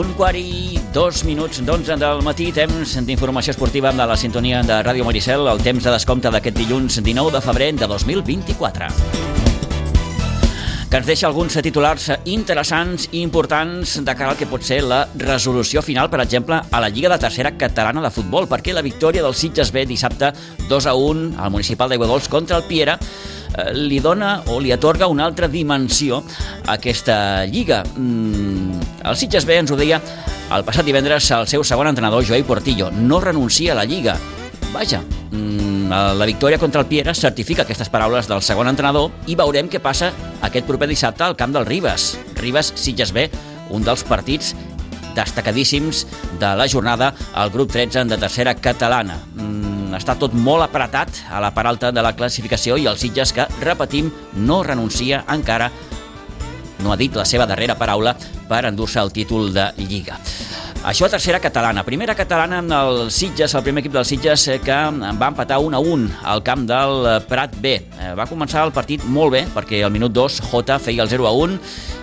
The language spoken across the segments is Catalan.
Un quart i dos minuts d'onze del matí, temps d'informació esportiva de la sintonia de Ràdio Maricel, el temps de descompte d'aquest dilluns 19 de febrer de 2024 que ens deixa alguns titulars interessants i importants de cara al que pot ser la resolució final, per exemple, a la Lliga de Tercera Catalana de Futbol, perquè la victòria del Sitges B dissabte 2 a 1 al Municipal d'Aiguadols contra el Piera li dona o li atorga una altra dimensió a aquesta lliga. Mm, el Sitges B ens ho deia el passat divendres el seu segon entrenador, Joey Portillo, no renuncia a la lliga. Vaja, mm, la victòria contra el Piera certifica aquestes paraules del segon entrenador i veurem què passa aquest proper dissabte al camp del Ribes. Ribes Sitges B, un dels partits destacadíssims de la jornada al grup 13 de tercera catalana. Mm, està tot molt apretat a la part alta de la classificació i el Sitges que, repetim, no renuncia encara no ha dit la seva darrera paraula per endur-se el títol de Lliga. Això a tercera catalana. Primera catalana amb el Sitges, el primer equip del Sitges eh, que va empatar 1 a 1 al camp del Prat B. Eh, va començar el partit molt bé perquè al minut 2 Jota feia el 0 a 1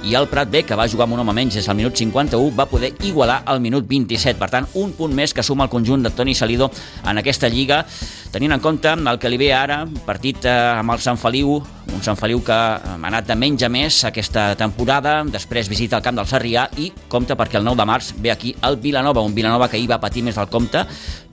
i el Prat B, que va jugar amb un home menys des del minut 51, va poder igualar al minut 27. Per tant, un punt més que suma el conjunt de Toni Salido en aquesta lliga, tenint en compte el que li ve ara, partit amb el Sant Feliu, un Sant Feliu que ha anat de menys a més aquesta temporada, després visita el camp del Sarrià i compta perquè el 9 de març ve aquí el Vilanova, un Vilanova que ahir va patir més del compte,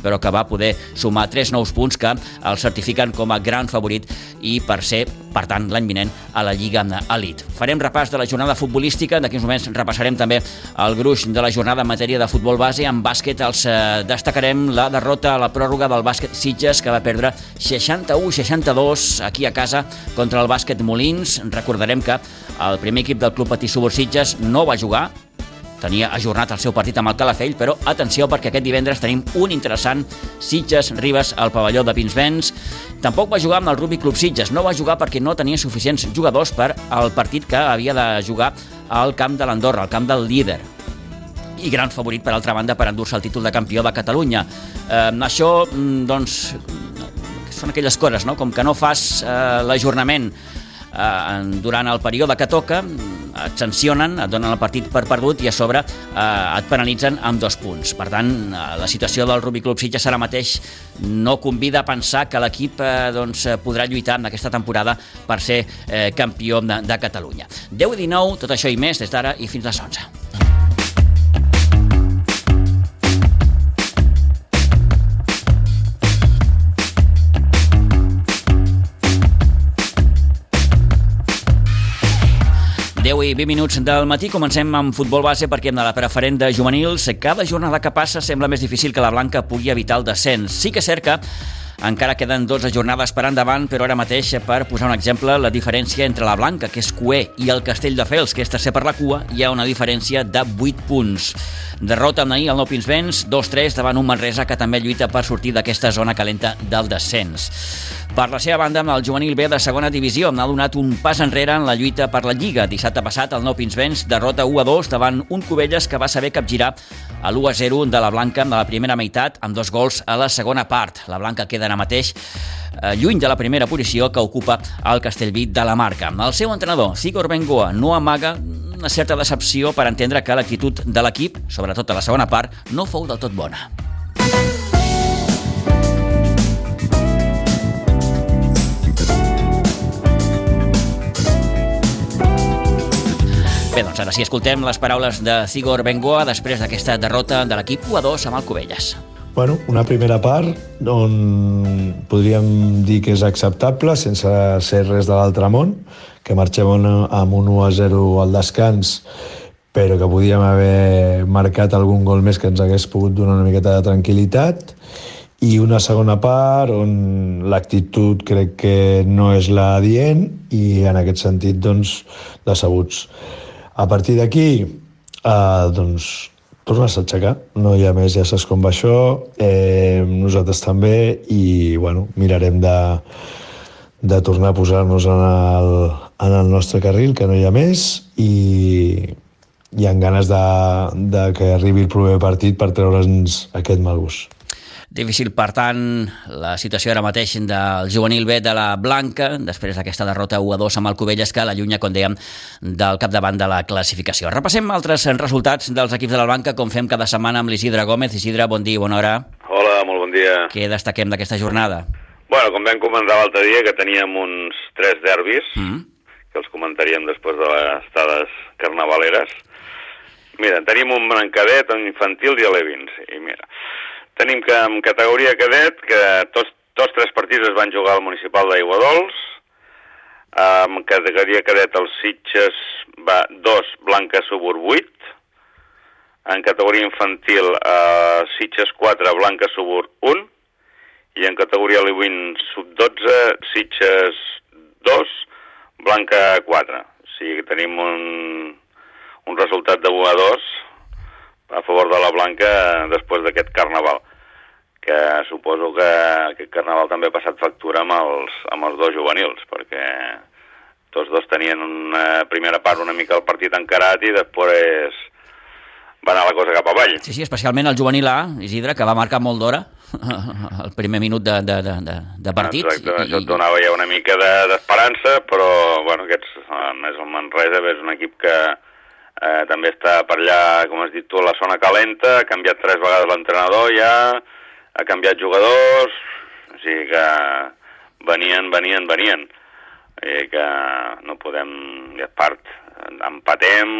però que va poder sumar tres nous punts que el certifiquen com a gran favorit i per ser, per tant, l'any vinent a la Lliga Elite. Farem repàs de la jornada futbolística, d'aquí uns moments repassarem també el gruix de la jornada en matèria de futbol base. En bàsquet els eh, destacarem la derrota a la pròrroga del bàsquet Sitges, que va perdre 61-62 aquí a casa contra el bàsquet Molins. Recordarem que el primer equip del Club Patí Subur Sitges no va jugar, tenia ajornat el seu partit amb el Calafell, però atenció perquè aquest divendres tenim un interessant Sitges Ribes al pavelló de Pinsbens. Tampoc va jugar amb el Rugby Club Sitges, no va jugar perquè no tenia suficients jugadors per al partit que havia de jugar al camp de l'Andorra, al camp del líder i gran favorit, per altra banda, per endur-se el títol de campió de Catalunya. Eh, això, doncs, són aquelles coses, no? com que no fas eh, l'ajornament eh, durant el període que toca, et sancionen, et donen el partit per perdut i a sobre eh, et penalitzen amb dos punts. Per tant, eh, la situació del Rugby Club Sitges ara mateix no convida a pensar que l'equip eh, doncs, podrà lluitar en aquesta temporada per ser eh, campió de, de Catalunya. 10 i 19, tot això i més des d'ara i fins les 11. I 20 minuts del matí. Comencem amb futbol base perquè hem de la preferent de juvenils. Cada jornada que passa sembla més difícil que la Blanca pugui evitar el descens. Sí que és cert que encara queden 12 jornades per endavant, però ara mateix, per posar un exemple, la diferència entre la Blanca, que és cué, i el Castell de Fels, que és tercer per la cua, hi ha una diferència de 8 punts. Derrota amb ahir el Nou Pinsbens, 2-3 davant un Manresa que també lluita per sortir d'aquesta zona calenta del descens. Per la seva banda, el juvenil B de segona divisió ha donat un pas enrere en la lluita per la Lliga. Dissabte passat, el Nou Pinsbens derrota 1-2 davant un Cubelles que va saber capgirar a l'1-0 de la Blanca de la primera meitat amb dos gols a la segona part. La Blanca queda ara mateix eh, lluny de la primera posició que ocupa el Castellví de la Marca. El seu entrenador, Sigor Bengoa, no amaga una certa decepció per entendre que l'actitud de l'equip, sobretot a la segona part, no fou del tot bona. Bé, doncs ara sí escoltem les paraules de Sigor Bengoa després d'aquesta derrota de l'equip 1-2 amb el Cubelles. Bueno, una primera part on podríem dir que és acceptable sense ser res de l'altre món, que marxem amb un 1-0 al descans però que podíem haver marcat algun gol més que ens hagués pogut donar una miqueta de tranquil·litat i una segona part on l'actitud crec que no és la dient i en aquest sentit doncs decebuts. A partir d'aquí, eh, doncs, tornes a aixecar. No hi ha més, ja saps com va això. Eh, nosaltres també i, bueno, mirarem de, de tornar a posar-nos en, el, en el nostre carril, que no hi ha més, i, i amb ganes de, de que arribi el proper partit per treure'ns aquest mal gust. Difícil, per tant, la situació ara mateix del juvenil B de la Blanca, després d'aquesta derrota 1-2 amb el Covelles, que l'allunya, com dèiem, del capdavant de la classificació. Repassem altres resultats dels equips de la Blanca, com fem cada setmana amb l'Isidre Gómez. Isidre, bon dia, bona hora. Hola, molt bon dia. Què destaquem d'aquesta jornada? Bueno, com vam comentar l'altre dia, que teníem uns tres derbis, mm. que els comentaríem després de les estades carnavaleres. Mira, tenim un brancadet, un infantil i l'Evins. I mira, Tenim que en categoria cadet, que tots, tots tres partits es van jugar al municipal d'Aiguadols, en categoria cadet els Sitges va 2, Blanca Subur 8, en categoria infantil eh, Sitges 4, Blanca Subur 1, i en categoria Lewin sub 12, Sitges 2, Blanca 4. O sigui que tenim un, un resultat de 1 a 2 a favor de la Blanca després d'aquest carnaval que suposo que aquest carnaval també ha passat factura amb els, amb els dos juvenils, perquè tots dos tenien una primera part una mica el partit encarat i després va anar la cosa cap avall. Sí, sí, especialment el juvenil A, Isidre, que va marcar molt d'hora el primer minut de, de, de, de partit. Exacte, i, això et donava ja una mica d'esperança, de, però bueno, aquests, a més el Manresa és un equip que eh, també està per allà, com has dit tu, a la zona calenta, ha canviat tres vegades l'entrenador ja, ha canviat jugadors, o sigui que venien, venien, venien. I que no podem, i a part, empatem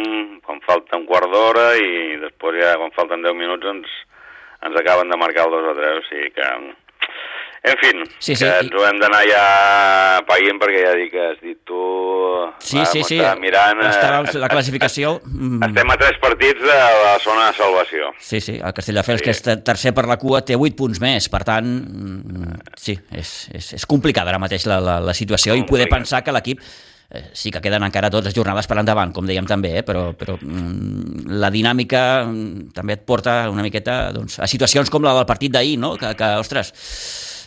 quan falta un quart d'hora i després ja quan falten 10 minuts ens, ens acaben de marcar el 2 o 3, o sigui que en fi, sí, sí, que ens ho hem d'anar ja paient perquè ja dic que has dit tu... Sí, va, sí, sí, mirant, estàvem eh, la classificació... Mm. Estem a tres partits de la zona de salvació. Sí, sí, el Castelldefels, sí. que és tercer per la cua, té 8 punts més, per tant, mm, sí, és, és, és complicada ara mateix la, la, la situació i poder pensar que l'equip eh, sí que queden encara totes les jornades per endavant, com dèiem també, eh? però, però mm, la dinàmica també et porta una miqueta doncs, a situacions com la del partit d'ahir, no? que, que, ostres,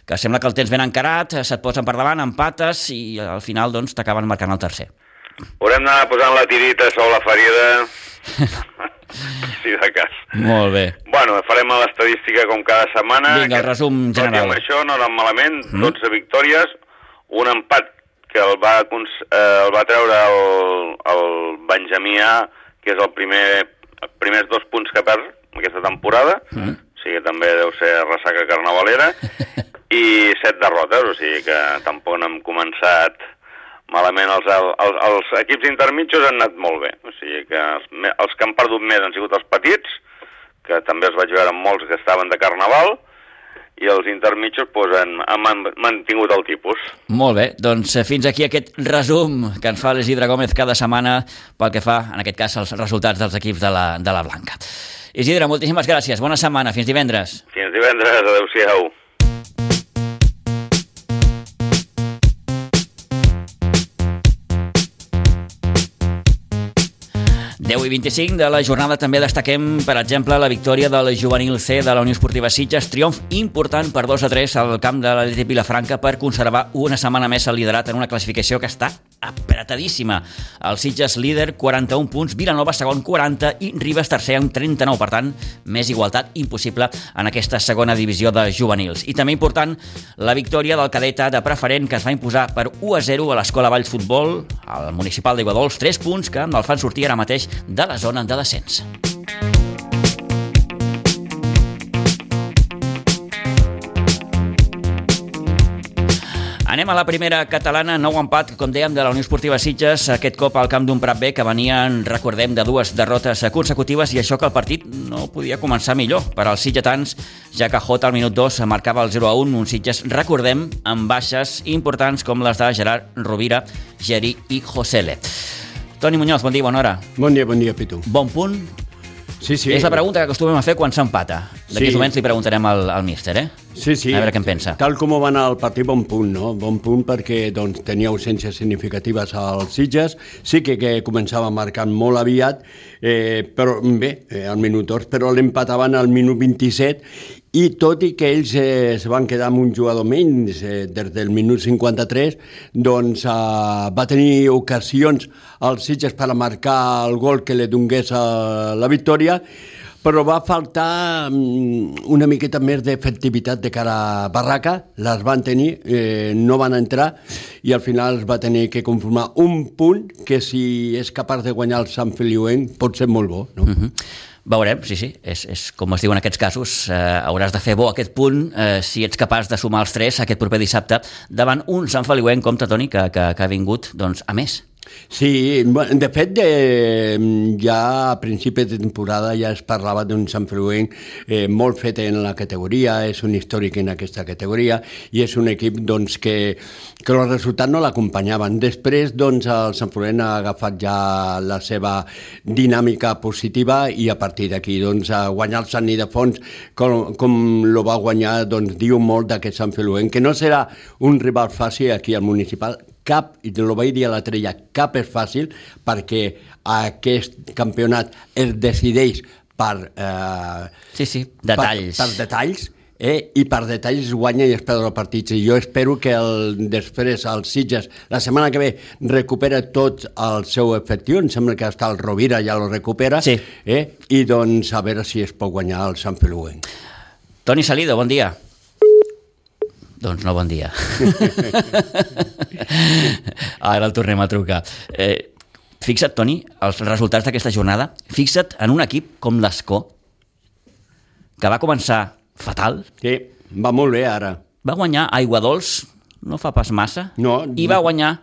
que sembla que el tens ben encarat, se't posen per davant, empates i al final doncs t'acaben marcant el tercer. Haurem d'anar posant la tirita sobre la ferida, si de cas. Molt bé. Bueno, farem l'estadística com cada setmana. Vinga, el resum general. Tot això no anem malament, mm. 12 victòries, un empat que el va, eh, el va treure el, el Benjamí A, que és el primer, els primers dos punts que perd aquesta temporada, mm. o sigui que també deu ser ressaca carnavalera, i set derrotes, o sigui que tampoc no hem començat malament. Els, els, els equips intermitjos han anat molt bé, o sigui que els, els que han perdut més han sigut els petits, que també els vaig veure molts que estaven de carnaval, i els intermitjos pues, han, han mantingut el tipus. Molt bé, doncs eh, fins aquí aquest resum que ens fa l'Isidre Gómez cada setmana pel que fa, en aquest cas, als resultats dels equips de la, de la Blanca. Isidre, moltíssimes gràcies, bona setmana, fins divendres. Fins divendres, adeu-siau. 10 i 25 de la jornada també destaquem, per exemple, la victòria del juvenil C de la Unió Esportiva Sitges, triomf important per 2 a 3 al camp de l'Atlètic Vilafranca per conservar una setmana més el liderat en una classificació que està apretadíssima. El Sitges líder, 41 punts, Vilanova segon, 40 i Ribes tercer amb 39. Per tant, més igualtat impossible en aquesta segona divisió de juvenils. I també important la victòria del cadeta de preferent que es va imposar per 1 a 0 a l'Escola Valls Futbol, al municipal d'Iguadols, 3 punts que el fan sortir ara mateix de la zona de descens. Anem a la primera catalana, nou empat, com dèiem, de la Unió Esportiva Sitges, aquest cop al camp d'un Prat B, que venien, recordem, de dues derrotes consecutives, i això que el partit no podia començar millor per als sitgetans, ja que Jota al minut 2 marcava el 0-1, un Sitges, recordem, amb baixes importants com les de Gerard Rovira, Geri i Josele. Toni Muñoz, bon dia, bona hora. Bon dia, bon dia, Pitu. Bon punt? Sí, sí. És la pregunta que acostumem a fer quan s'empata. D'aquí sí. moments li preguntarem al, al míster, eh? Sí, sí. A veure què en pensa. Tal com va anar el partit, bon punt, no? Bon punt perquè doncs, tenia ausències significatives als Sitges. Sí que, que començava marcant molt aviat, eh, però bé, eh, al minut 2, però l'empataven al minut 27 i tot i que ells eh, es van quedar amb un jugador menys eh, des del minut 53, doncs eh, va tenir ocasions als Sitges per a marcar el gol que li donés a la victòria, però va faltar mm, una miqueta més d'efectivitat de cara a Barraca, les van tenir, eh, no van entrar i al final es va tenir que conformar un punt que si és capaç de guanyar el Sant Feliuenc pot ser molt bo. No? Uh mhm. -huh. Veurem, sí, sí, és, és com es diu en aquests casos, eh, hauràs de fer bo aquest punt eh, si ets capaç de sumar els tres aquest proper dissabte davant un Sant Feliuenc, compte, Toni, que, que, que ha vingut doncs, a més. Sí, de fet, de, ja a principi de temporada ja es parlava d'un Sant Feliuenc eh, molt fet en la categoria, és un històric en aquesta categoria i és un equip doncs, que, que els resultats no l'acompanyaven. Després, doncs, el Sant Feliuenc ha agafat ja la seva dinàmica positiva i a partir d'aquí, doncs, a guanyar el Sant Fons com, com lo va guanyar, doncs, diu molt d'aquest Sant Feliuenc, que no serà un rival fàcil aquí al municipal, cap, i te lo vaig dir a la trella, cap és fàcil perquè aquest campionat es decideix per... Eh, sí, sí, detalls. Per, per detalls, eh? i per detalls guanya i es perd el partit. I jo espero que el, després els Sitges, la setmana que ve, recupera tot el seu efectiu, em sembla que està el Rovira ja lo recupera, sí. eh? i doncs a veure si es pot guanyar el Sant Feluent. Toni Salido, bon dia. Doncs no, bon dia. Ara el tornem a trucar. Eh, fixa't, Toni, els resultats d'aquesta jornada. Fixa't en un equip com l'Escó, que va començar fatal. Sí, va molt bé ara. Va guanyar Aigua Dols, no fa pas massa, no, i va guanyar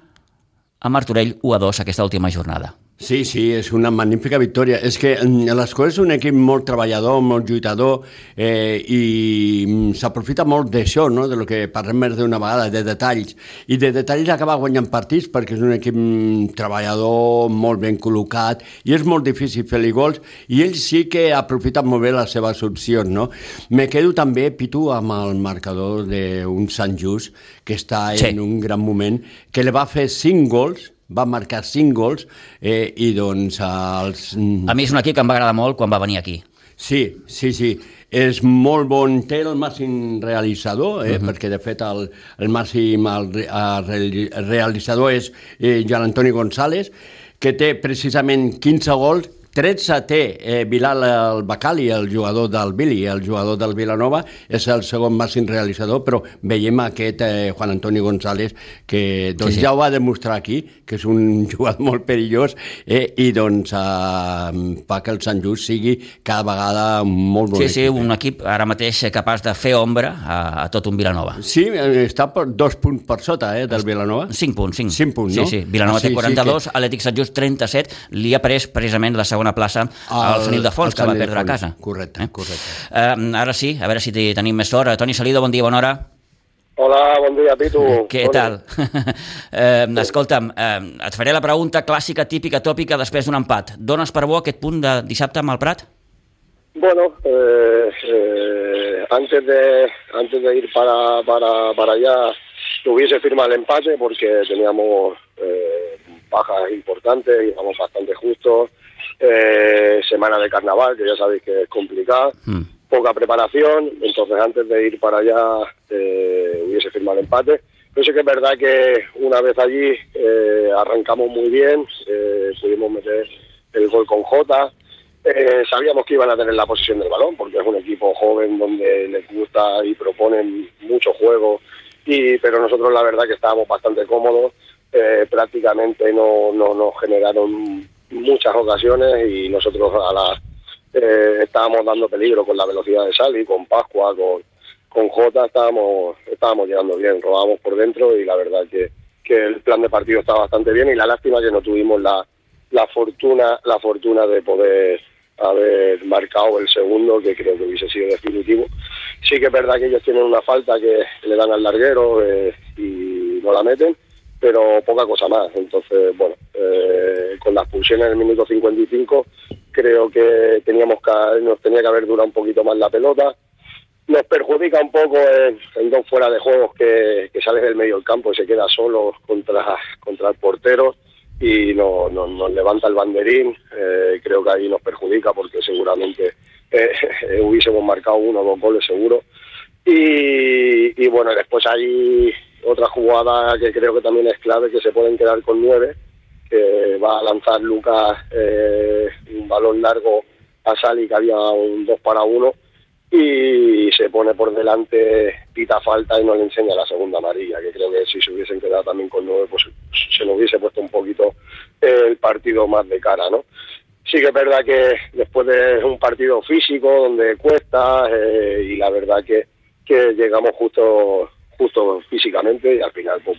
a Martorell 1 a 2 aquesta última jornada. Sí, sí, és una magnífica victòria. És que mm, l'Escola és un equip molt treballador, molt lluitador eh, i mm, s'aprofita molt d'això, no? de lo que parlem més d'una vegada, de detalls. I de detalls acaba guanyant partits perquè és un equip mm, treballador, molt ben col·locat i és molt difícil fer-li gols i ell sí que ha aprofitat molt bé les seves opcions. No? Me quedo també, Pitu, amb el marcador d'un Sant Just que està sí. en un gran moment, que li va fer 5 gols va marcar 5 gols eh, i doncs els... A mi és un equip que em va agradar molt quan va venir aquí. Sí, sí, sí. És molt bon, té el màxim realitzador, eh, uh -huh. perquè de fet el, el màxim el, el realitzador és eh, Joan Antoni González, que té precisament 15 gols 13 té eh, Bilal el Bacali, el jugador del Billy, el jugador del Vilanova, és el segon màxim realitzador, però veiem aquest eh, Juan Antoni González, que doncs, sí, sí. ja ho va demostrar aquí, que és un jugador molt perillós, eh, i doncs eh, fa que el Sant Just sigui cada vegada molt bon Sí, sí, un equip ara mateix capaç de fer ombra a, a tot un Vilanova. Sí, està per dos punts per sota eh, del Vilanova. 5 punts, 5. 5 punts, no? Sí, sí, Vilanova ah, sí, té 42, sí, que... Atlètic Sant Just 37, li ha pres precisament la segona segona plaça al Sant Ildefons, que va perdre a casa. Correcte, eh? correcte. Uh, ara sí, a veure si tenim més sort. Toni Salido, bon dia, bona hora. Hola, bon dia, Pitu. Què bon tal? eh, escolta'm, eh, et faré la pregunta clàssica, típica, tòpica, després d'un empat. Dones per bo aquest punt de dissabte amb el Prat? Bueno, eh, eh, antes, de, antes de ir para, para, para allá hubiese firmado el empate porque teníamos eh, bajas importantes, íbamos bastante justos, eh, semana de carnaval, que ya sabéis que es complicada, hmm. poca preparación, entonces antes de ir para allá eh, hubiese firmado el empate. Pero sí que es verdad que una vez allí eh, arrancamos muy bien, pudimos meter el gol con Jota, sabíamos que iban a tener la posición del balón, porque es un equipo joven donde les gusta y proponen mucho juego, y, pero nosotros la verdad que estábamos bastante cómodos prácticamente no, no nos generaron muchas ocasiones y nosotros a la, eh, estábamos dando peligro con la velocidad de Sally, con Pascua, con, con Jota, estábamos, estábamos llegando bien, robábamos por dentro y la verdad que, que el plan de partido está bastante bien y la lástima que no tuvimos la, la fortuna, la fortuna de poder haber marcado el segundo, que creo que hubiese sido definitivo. Sí que es verdad que ellos tienen una falta que le dan al larguero eh, y no la meten, pero poca cosa más. Entonces, bueno, eh, con las pulsiones en el minuto 55 creo que teníamos nos tenía que haber durado un poquito más la pelota. Nos perjudica un poco en, dos fuera de juegos que, que sales del medio del campo y se queda solo contra, contra el portero y no, nos levanta el banderín. Eh, creo que ahí nos perjudica porque seguramente eh, hubiésemos marcado uno o dos goles seguro. Y, bueno, después hay otra jugada que creo que también es clave, que se pueden quedar con nueve, que va a lanzar Lucas eh, un balón largo a Sali que había un 2 para 1 y se pone por delante, pita falta y no le enseña la segunda amarilla, que creo que si se hubiesen quedado también con nueve, pues se lo hubiese puesto un poquito el partido más de cara, ¿no? Sí que es verdad que después de un partido físico donde cuesta eh, y la verdad que, que llegamos justo justo físicamente y al final pues,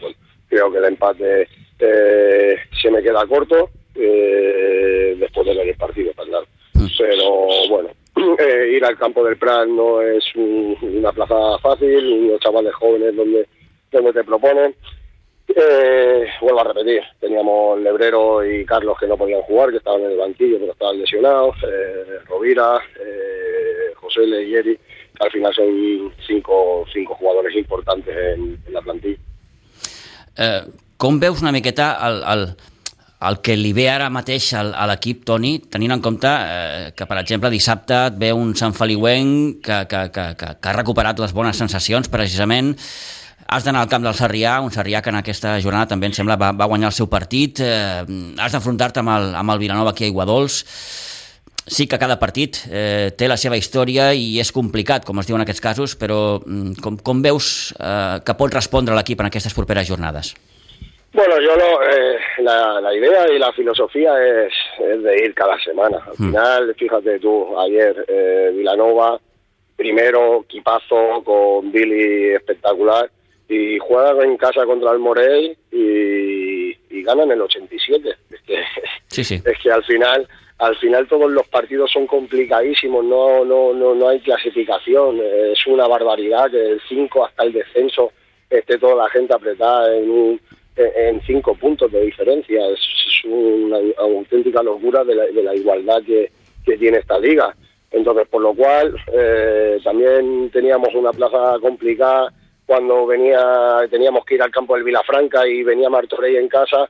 creo que el empate eh, se me queda corto eh, después de ver el partido, claro. Mm. Pero bueno, eh, ir al campo del Prat no es una plaza fácil, unos chavales jóvenes donde, donde te proponen. Eh, vuelvo a repetir, teníamos Lebrero y Carlos que no podían jugar, que estaban en el banquillo, pero estaban lesionados, eh, Rovira, eh, José Le y Eri, que al final son cinco, cinco jugadores importantes en, en la plantilla. Eh, com veus una miqueta el, el, el que li ve ara mateix al, a l'equip, Toni, tenint en compte eh, que, per exemple, dissabte et ve un Sant Feliuenc que, que, que, que, que ha recuperat les bones sensacions, precisament, has d'anar al camp del Sarrià, un Sarrià que en aquesta jornada també em sembla va, va guanyar el seu partit, eh, has d'enfrontar-te amb, el, amb el Vilanova aquí a Iguadols, sí que cada partit eh, té la seva història i és complicat, com es diu en aquests casos, però mm, com, com veus eh, que pot respondre l'equip en aquestes properes jornades? Bueno, yo lo, eh, la, la, idea y la filosofía es, es, de ir cada semana. Al mm. final, fíjate tú, ayer eh, Vilanova, primero, equipazo con Billy espectacular, y juega en casa contra el Morey y, y ganan el 87. Es que, sí, sí. es que al final al final todos los partidos son complicadísimos, no no no no hay clasificación, es una barbaridad que del 5 hasta el descenso esté toda la gente apretada en un en cinco puntos de diferencia. Es, una, auténtica locura de la, de la igualdad que, que, tiene esta liga. Entonces, por lo cual, eh, también teníamos una plaza complicada cuando venía teníamos que ir al campo del Vilafranca y venía Martorey en casa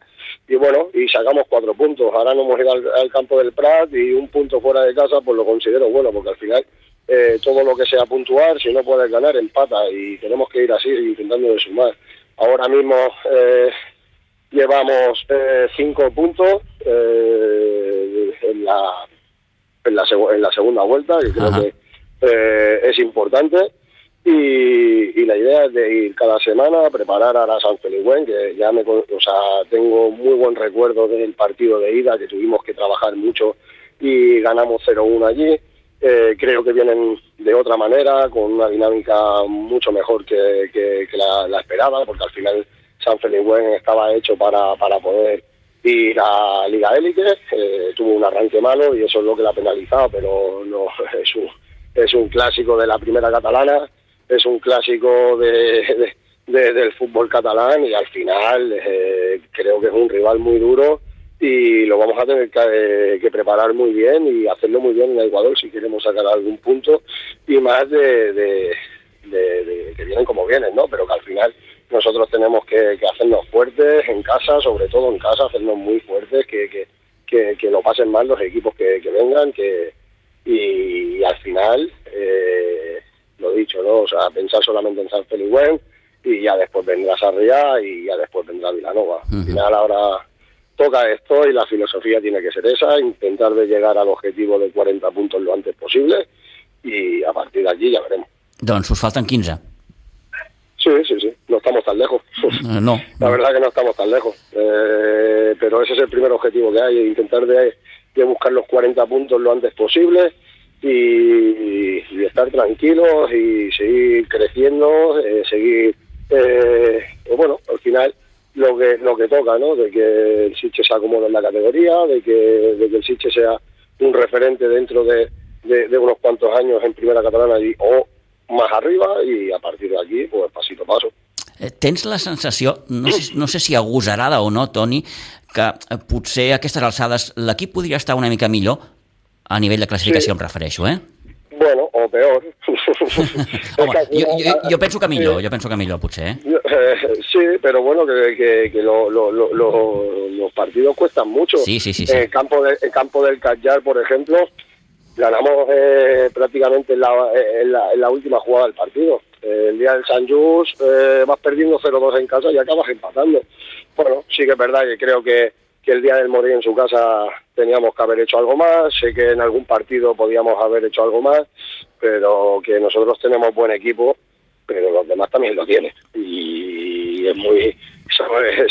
y bueno, y sacamos cuatro puntos. Ahora no hemos ido al, al, campo del Prat y un punto fuera de casa, pues lo considero bueno, porque al final eh, todo lo que sea puntuar, si no puedes ganar, empata y tenemos que ir así intentando de sumar. Ahora mismo eh, llevamos eh, cinco puntos eh, en, la, en, la en la segunda vuelta, y creo Ajá. que eh, es importante. Y, la idea es de ir cada semana a preparar a la San Felipe, que ya me, o sea, tengo muy buen recuerdo del partido de ida, que tuvimos que trabajar mucho y ganamos 0-1 allí. Eh, creo que vienen de otra manera, con una dinámica mucho mejor que, la, la, esperaba, porque al final San Felipe estaba hecho para, para poder ir a Liga Élite, eh, tuvo un arranque malo y eso es lo que la ha penalizado, pero no es un, es un clásico de la primera catalana, es un clásico de, de, de del fútbol catalán y al final eh, creo que es un rival muy duro y lo vamos a tener que, eh, que, preparar muy bien y hacerlo muy bien en Ecuador si queremos sacar algún punto y más de, de, que vienen como vienen, ¿no? Pero que al final nosotros tenemos que, hacernos fuertes en casa, sobre todo en casa, hacernos muy fuertes, que, que, que, que lo pasen mal los equipos que, que vengan, que y, y al final, eh, lo dicho, ¿no? O sea, pensar solamente en San Felipe y ya después vendrá Sarriá y ya después vendrá Vilanova. Uh -huh. Al final ahora toca esto y la filosofía tiene que ser esa, intentar de llegar al objetivo de 40 puntos lo antes posible y a partir de allí ya veremos. Doncs us falten 15. Sí, sí, sí, no estamos tan lejos. Uh, no. La verdad que no estamos tan lejos. Eh, pero ese es el primer objetivo que hay, intentar de, de buscar los 40 puntos lo antes posible y, y estar tranquilos y seguir creciendo, eh, seguir, eh, bueno, al final lo que lo que toca, ¿no? De que el Siche se acomode en la categoría, de que, de que el Siche sea un referente dentro de, de, de unos cuantos años en primera catalana y, o más arriba i a partir d'aquí, pues, pasito a paso. Eh, tens la sensació, no sé, no sé si agosarada o no, Toni, que eh, potser a aquestes alçades l'equip podria estar una mica millor a nivell de classificació, sí. em refereixo, eh? Bueno, o peor. Home, jo, jo, jo penso que millor, jo penso que millor, potser, eh? eh sí, pero bueno, que, que, que lo, lo, lo, los partidos cuestan mucho. Sí, sí, sí. sí. El, campo de, el campo del Callar, por ejemplo, ganamos eh, prácticamente en la, en, la, en la, última jugada del partido. Eh, el día del San Just eh, vas perdiendo 0-2 en casa y acabas empatando. Bueno, sí que es verdad que creo que, que el día del Morey en su casa teníamos que haber hecho algo más, sé que en algún partido podíamos haber hecho algo más, pero que nosotros tenemos buen equipo, pero los demás también lo tienen. Y es muy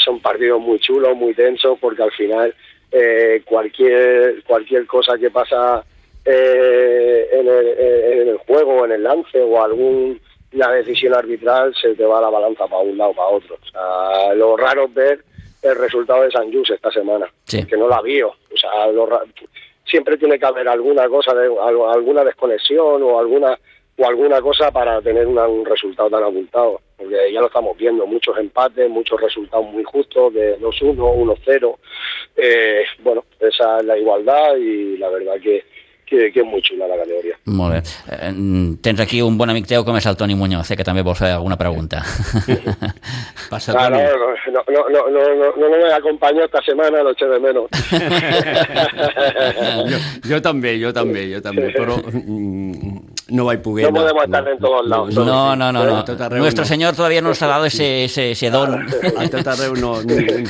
son, partidos muy chulos, muy tensos, porque al final eh, cualquier cualquier cosa que pasa eh, en, el, el juego, en el lance o algún la decisión arbitral se te va la balanza para un lado o para otro. O sea, lo raro es ver el resultado de San Jus esta semana, que no la vio. O sea, lo siempre tiene que haber alguna cosa, de, alguna desconexión o alguna o alguna cosa para tener un resultado tan abultado, porque ya lo estamos viendo, muchos empates, muchos resultados muy justos, de 2-1, 1-0, eh, bueno, esa es la igualdad y la verdad que que, que és molt xula la categoria. Molt bé. Eh, tens aquí un bon amic teu com és el Toni Muñoz, eh, que també vol fer alguna pregunta. Passa, ah, no, no, no, no, no, no, no me acompañó esta semana, lo eché de menos. jo, jo també, jo també, jo també, però mm, no vaig poder... No podemos estar en todos lados. No, no, no. no. Nuestro no. Señor todavía no nos ha dado ese, ese, ese don. A tot arreu no. Eh,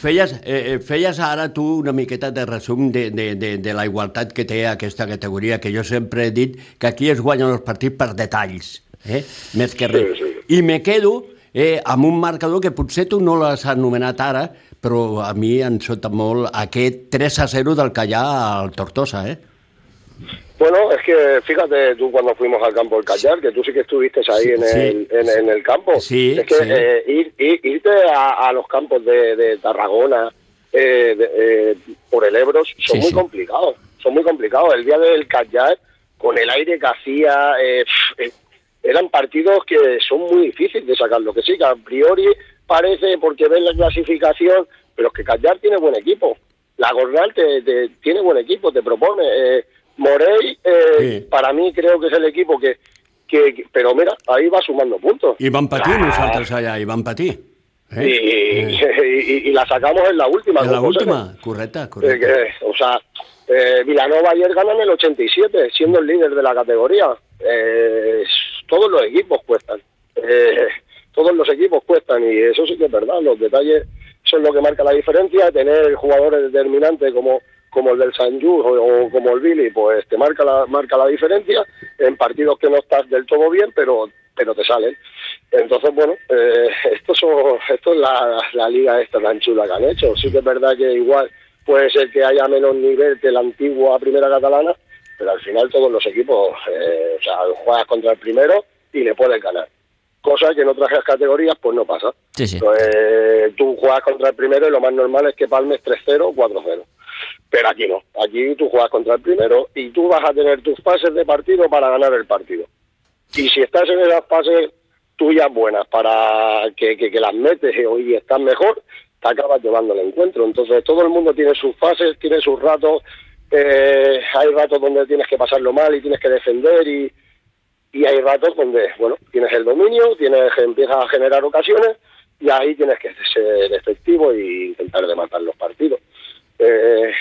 feies, eh, feies ara tu una miqueta de resum de, de, de, de la igualtat que té aquesta categoria, que jo sempre he dit que aquí es guanyen els partits per detalls, eh? més que res. Sí, sí. I me quedo eh, amb un marcador que potser tu no l'has anomenat ara, però a mi em sota molt aquest 3 a 0 del Callà al Tortosa, eh? Bueno, es que fíjate tú cuando fuimos al campo del Callar, que tú sí que estuviste ahí en, sí, el, en, en, el campo. Sí, es que sí. Eh, ir, ir, irte a, a, los campos de, de Tarragona, eh, de, eh, por el Ebro, son muy complicados son muy complicados. El día del Kayak, con el aire que hacía, eh, eh, eran partidos que son muy difíciles de sacar. Lo que sí, que a priori parece, porque ves la clasificación, pero es que Kayak tiene buen equipo. La Gornal te, te, tiene buen equipo, te propone. Morey, eh, sí. para mí creo que es el equipo que, que, que, Pero mira, ahí va sumando puntos. I van patir ah. nosaltres allà, i van patir. Eh? Y, eh. y, y, la sacamos en la última. En la última, correcta, correcta. Eh, o sea, eh, Vilanova ayer gana en el 87, siendo el líder de la categoría. Eh, todos los equipos cuestan. Eh, todos los equipos cuestan y eso sí que es verdad. Los detalles son lo que marca la diferencia. Tener jugadores determinantes como como el del San Just o, o, como el Billy, pues te marca la, marca la diferencia en partidos que no estás del todo bien, pero pero te salen. Entonces, bueno, eh, esto, son, esto es la, la liga esta tan chula que han hecho. Sí que es verdad que igual puede ser que haya menos nivel que la antigua primera catalana, pero al final todos los equipos, eh, o sea, juegas contra el primero y le puedes ganar. Cosa que en otras categorías pues no pasa. Sí, sí. Entonces, tú juegas contra el primero y lo más normal es que palmes 3-0 o 4-0. Pero aquí no. Aquí tú juegas contra el primero y tú vas a tener tus fases de partido para ganar el partido. Y si estás en esas fases tuyas buenas para que, que, las metes y estás mejor, acabas llevando el encuentro. Entonces todo el mundo tiene sus fases, tiene sus ratos, eh, hay ratos donde tienes que pasarlo mal y tienes que defender y, y hay ratos donde, bueno, tienes el dominio, tienes empiezas a generar ocasiones y ahí tienes que ser efectivo e intentar de matar los partidos. Eh,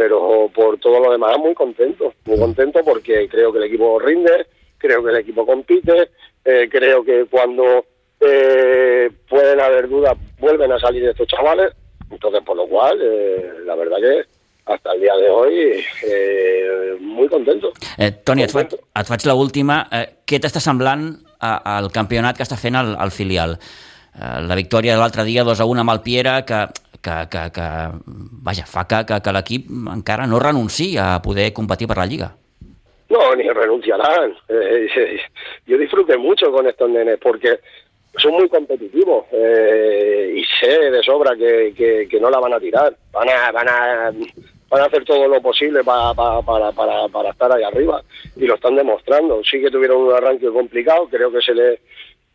pero por todo lo demás muy contento, muy contento porque creo que el equipo rinde, creo que el equipo compite, eh, creo que cuando eh, pueden haber dudas, vuelven a salir estos chavales, entonces por lo cual, eh, la verdad que hasta el dia de hoy eh, muy contento. Eh, Toni, et faig, et faig l'última. Eh, què t'està semblant al campionat que està fent el, el filial? Eh, la victòria de l'altre dia 2 a 1 amb el Piera, que, que, que, que fa que, que, que no renunciï a poder competir per la Lliga. No, ni renunciarán. Eh, eh, yo disfruté mucho con estos nenes porque son muy competitivos eh, y sé de sobra que, que, que, no la van a tirar. Van a, van a, van a hacer todo lo posible para, para, para, para estar ahí arriba y lo están demostrando. Sí que tuvieron un arranque complicado, creo que se le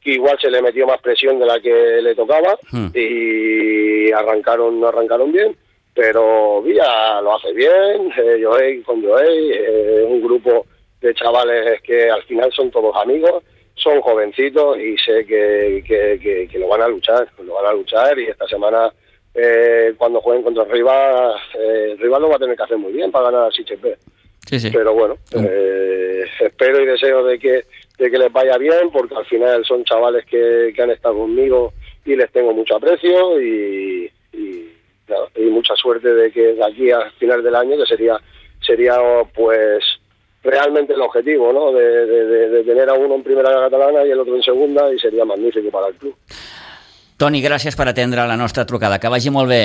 que igual se le metió más presión de la que le tocaba hmm. y arrancaron arrancaron bien pero Villa lo hace bien eh, Joey con Joey eh, un grupo de chavales que al final son todos amigos son jovencitos y sé que, que, que, que, lo van a luchar, lo van a luchar y esta semana eh, cuando jueguen contra el rival, eh, el rival lo va a tener que hacer muy bien para ganar al CHP. Sí, sí. Pero bueno, eh, espero y deseo de que, de que les vaya bien porque al final son chavales que, que han estado conmigo y les tengo mucho aprecio y, y, y mucha suerte de que de aquí a final del año, que sería, sería pues realmente el objetivo, ¿no? De, de, de, tener a uno en primera catalana y el otro en segunda y sería magnífico para el club. Toni, gràcies per atendre la nostra trucada. Que vagi molt bé.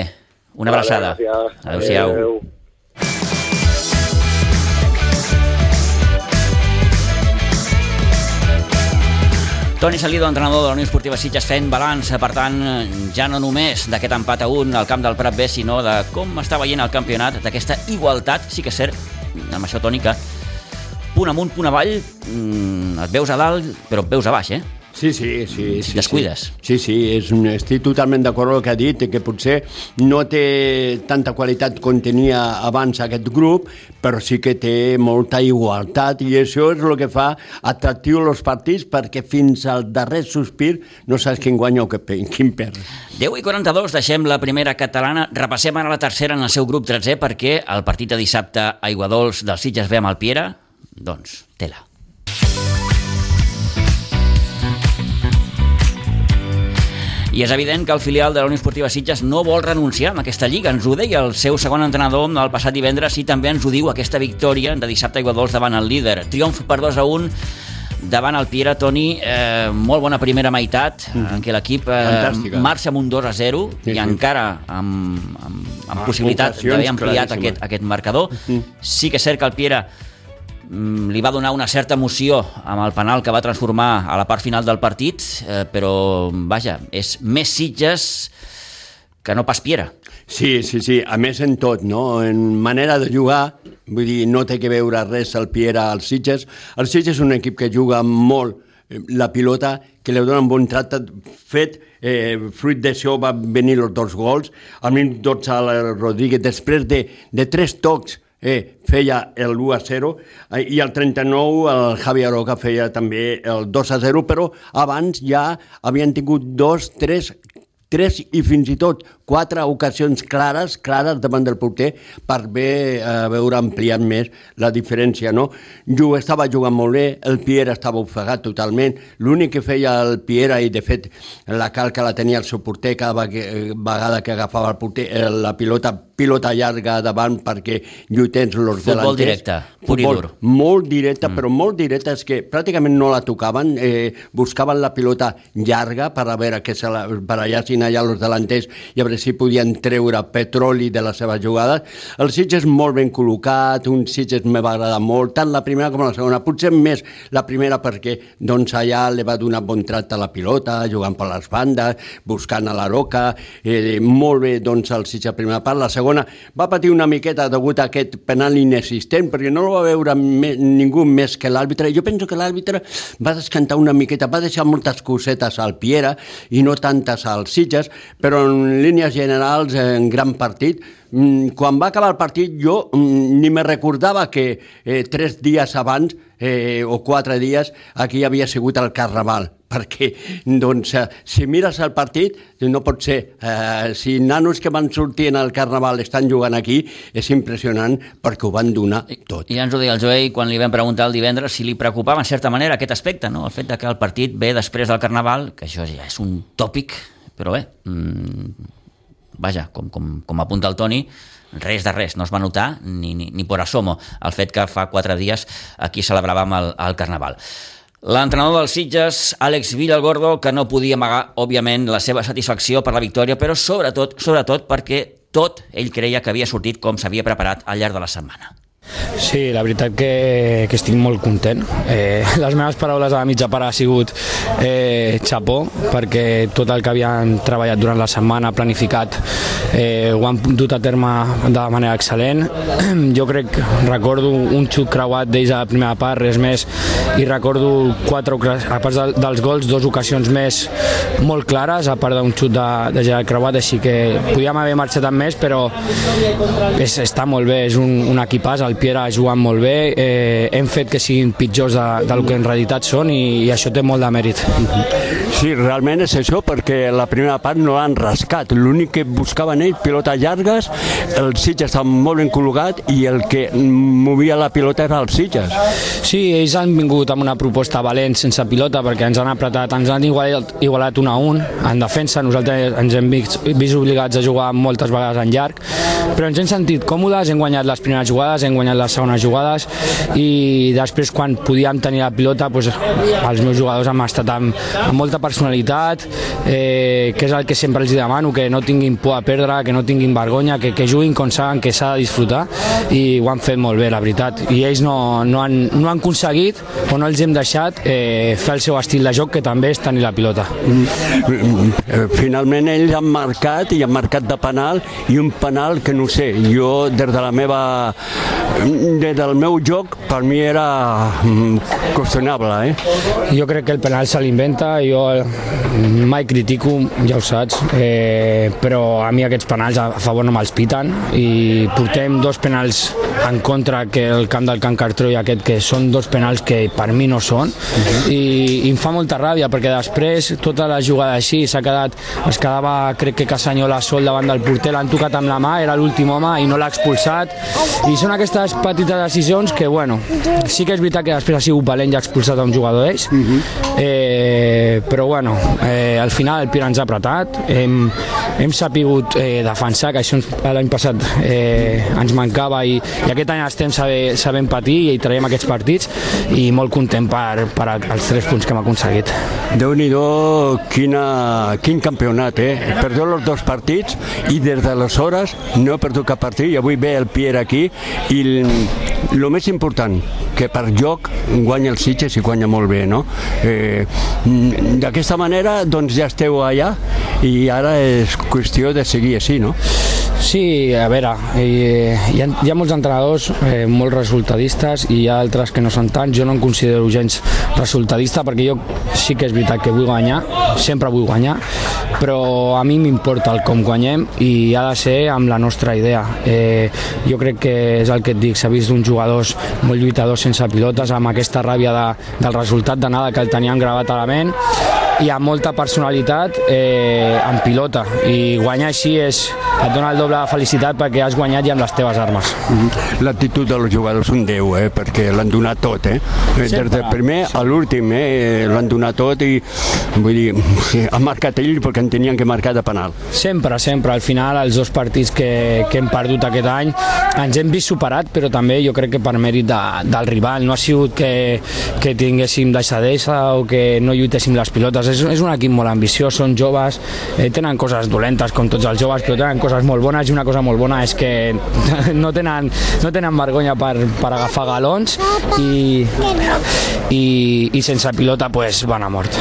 Una vale, abraçada. Adéu-siau. Adéu. Toni Salido, entrenador de la Unió Esportiva Sitges, fent balanç, per tant, ja no només d'aquest empat a un al camp del Prat B, sinó de com està veient el campionat, d'aquesta igualtat, sí que és cert, amb això, Toni, que punt amunt, punt avall, mm, et veus a dalt, però et veus a baix, eh? Sí, sí, sí. Si sí, descuides. Sí, sí, és, estic totalment d'acord amb el que ha dit, que potser no té tanta qualitat com tenia abans aquest grup, però sí que té molta igualtat i això és el que fa atractiu els partits perquè fins al darrer sospir no saps quin guanya o quin perd. 10 i 42, deixem la primera catalana, repassem ara la tercera en el seu grup 13 perquè el partit de dissabte a Aiguadols del Sitges ve amb el Piera, doncs, tela. I és evident que el filial de la Unió Esportiva Sitges no vol renunciar a aquesta lliga. Ens ho deia el seu segon entrenador el passat divendres i també ens ho diu aquesta victòria de dissabte a Iguadols davant el líder. Triomf per 2 a 1 davant el Piera, Toni, eh, molt bona primera meitat, mm en què l'equip eh, marxa amb un 2 a 0 sí, i sí. encara amb, amb, amb ah, possibilitat d'haver ampliat aquest, aquest marcador. Mm. Sí que és cert que el Piera li va donar una certa emoció amb el penal que va transformar a la part final del partit, eh, però, vaja, és més Sitges que no pas Piera. Sí, sí, sí, a més en tot, no? En manera de jugar, vull dir, no té que veure res el Piera als Sitges. El Sitges és un equip que juga molt eh, la pilota, que li dona un bon tracte fet, eh, fruit d'això va venir els dos gols, al minut 12 al Rodríguez, després de, de tres tocs eh, feia el 1 a 0 eh, i el 39 el Javi Aroca feia també el 2 a 0, però abans ja havien tingut dos, tres, tres i fins i tot quatre ocasions clares, clares davant del porter per bé eh, veure ampliat més la diferència, no? Jo estava jugant molt bé, el Pierre estava ofegat totalment, l'únic que feia el Pierre, i de fet la calca la tenia el seu porter cada vegada que agafava el porter, eh, la pilota pilota llarga davant perquè lluitens los Futbol delanters. directe, pur i dur. Molt directe, mm. però molt directe, és que pràcticament no la tocaven, eh, buscaven la pilota llarga per a veure que se la barallassin allà els delanters i a veure si podien treure petroli de les seves jugades. El Sitges molt ben col·locat, un Sitges me va agradar molt, tant la primera com la segona, potser més la primera perquè doncs allà li va donar bon tracte a la pilota, jugant per les bandes, buscant a la roca, eh, molt bé doncs el Sitges a primera part, la segona va patir una miqueta degut a aquest penal inexistent, perquè no el va veure me, ningú més que l'àrbitre. Jo penso que l'àrbitre va descantar una miqueta, va deixar moltes cosetes al Piera i no tantes als Sitges, però en línies generals, en gran partit, mm, quan va acabar el partit jo mm, ni me recordava que eh, tres dies abans eh, o quatre dies aquí havia sigut el Carnaval perquè doncs, eh, si mires el partit no pot ser, eh, si nanos que van sortir en el Carnaval estan jugant aquí és impressionant perquè ho van donar tot. I ja ens ho deia el Joey quan li vam preguntar el divendres si li preocupava en certa manera aquest aspecte, no? el fet de que el partit ve després del Carnaval, que això ja és un tòpic, però bé, mmm, vaja, com, com, com apunta el Toni, res de res, no es va notar ni, ni, ni por asomo el fet que fa quatre dies aquí celebràvem el, el Carnaval. L'entrenador dels Sitges, Àlex Villalgordo, que no podia amagar, òbviament, la seva satisfacció per la victòria, però sobretot, sobretot perquè tot ell creia que havia sortit com s'havia preparat al llarg de la setmana. Sí, la veritat que, que estic molt content. Eh, les meves paraules a la mitja part ha sigut eh, xapó, perquè tot el que havien treballat durant la setmana, planificat, eh, ho han dut a terme de manera excel·lent. Jo crec, recordo un xut creuat d'ells a la primera part, res més, i recordo quatre, a part dels gols, dues ocasions més molt clares, a part d'un xut de, de Gerard Creuat, així que podíem haver marxat amb més, però és, està molt bé, és un, un equipàs, el Piera ha jugat molt bé, eh, hem fet que siguin pitjors de, del que en realitat són i, i això té molt de mèrit. Sí, realment és això, perquè la primera part no l'han rascat. L'únic que buscaven ells, pilotes llargues, el Sitges estava molt ben col·locat i el que movia la pilota era el Sitges. Sí, ells han vingut amb una proposta valent sense pilota perquè ens han apretat, ens han igualat, igualat un a un en defensa, nosaltres ens hem vist, vist obligats a jugar moltes vegades en llarg, però ens hem sentit còmodes, hem guanyat les primeres jugades, hem guanyat les segones jugades i després quan podíem tenir la pilota doncs, els meus jugadors han estat amb, amb molta personalitat, eh, que és el que sempre els demano, que no tinguin por a perdre, que no tinguin vergonya, que, que juguin com saben que s'ha de disfrutar i ho han fet molt bé, la veritat. I ells no, no, han, no han aconseguit o no els hem deixat eh, fer el seu estil de joc, que també és tenir la pilota. Finalment ells han marcat i han marcat de penal i un penal que no sé, jo des de la meva des del meu joc per mi era mm, qüestionable eh? jo crec que el penal se l'inventa jo mai critico ja ho saps eh, però a mi aquests penals a favor no me'ls piten i portem dos penals en contra que el camp del Can Cartró i aquest que són dos penals que per mi no són -huh. I, i em fa molta ràbia perquè després tota la jugada així s'ha quedat es quedava crec que Casanyola sol davant del porter l'han tocat amb la mà, era l'últim home i no l'ha expulsat i són aquestes petites decisions que bueno, sí que és veritat que després ha sigut valent i ha expulsat a un jugador d'ells -huh. eh, però bueno eh, al final el Pira ens ha apretat hem, hem sapigut eh, defensar que això l'any passat eh, ens mancava i, i aquest any estem saber, sabent patir i traiem aquests partits i molt content per, per els tres punts que hem aconseguit déu nhi quina, quin campionat eh? perdó els dos partits i des d'aleshores no he perdut cap partit i avui ve el Pierre aquí i el més important que per joc guanya el Sitges i guanya molt bé no? eh, d'aquesta manera doncs ja esteu allà i ara és qüestió de seguir així no? Sí, a veure, eh, hi, ha, hi ha molts entrenadors eh, molt resultadistes i hi ha altres que no són tant. Jo no em considero gens resultadista perquè jo sí que és veritat que vull guanyar, sempre vull guanyar, però a mi m'importa el com guanyem i ha de ser amb la nostra idea. Eh, jo crec que és el que et dic, s'ha vist uns jugadors molt lluitadors sense pilotes amb aquesta ràbia de, del resultat de nada que el tenien gravat a la ment i amb molta personalitat eh, en pilota i guanyar així és, et dona el doble de felicitat perquè has guanyat ja amb les teves armes. Mhm. L'actitud dels jugadors un 10, eh? perquè l'han donat tot, eh? Sempre. Des del primer a l'últim, eh? l'han donat tot i vull dir, han marcat ells perquè en tenien que marcar de penal. Sempre, sempre. Al final, els dos partits que, que hem perdut aquest any ens hem vist superat, però també jo crec que per mèrit de, del rival. No ha sigut que, que tinguéssim deixadesa o que no lluitéssim les pilotes és, és un equip molt ambiciós, són joves, eh, tenen coses dolentes com tots els joves, però tenen coses molt bones i una cosa molt bona és que no tenen, no tenen vergonya per, per agafar galons i, i, i sense pilota pues, van a mort.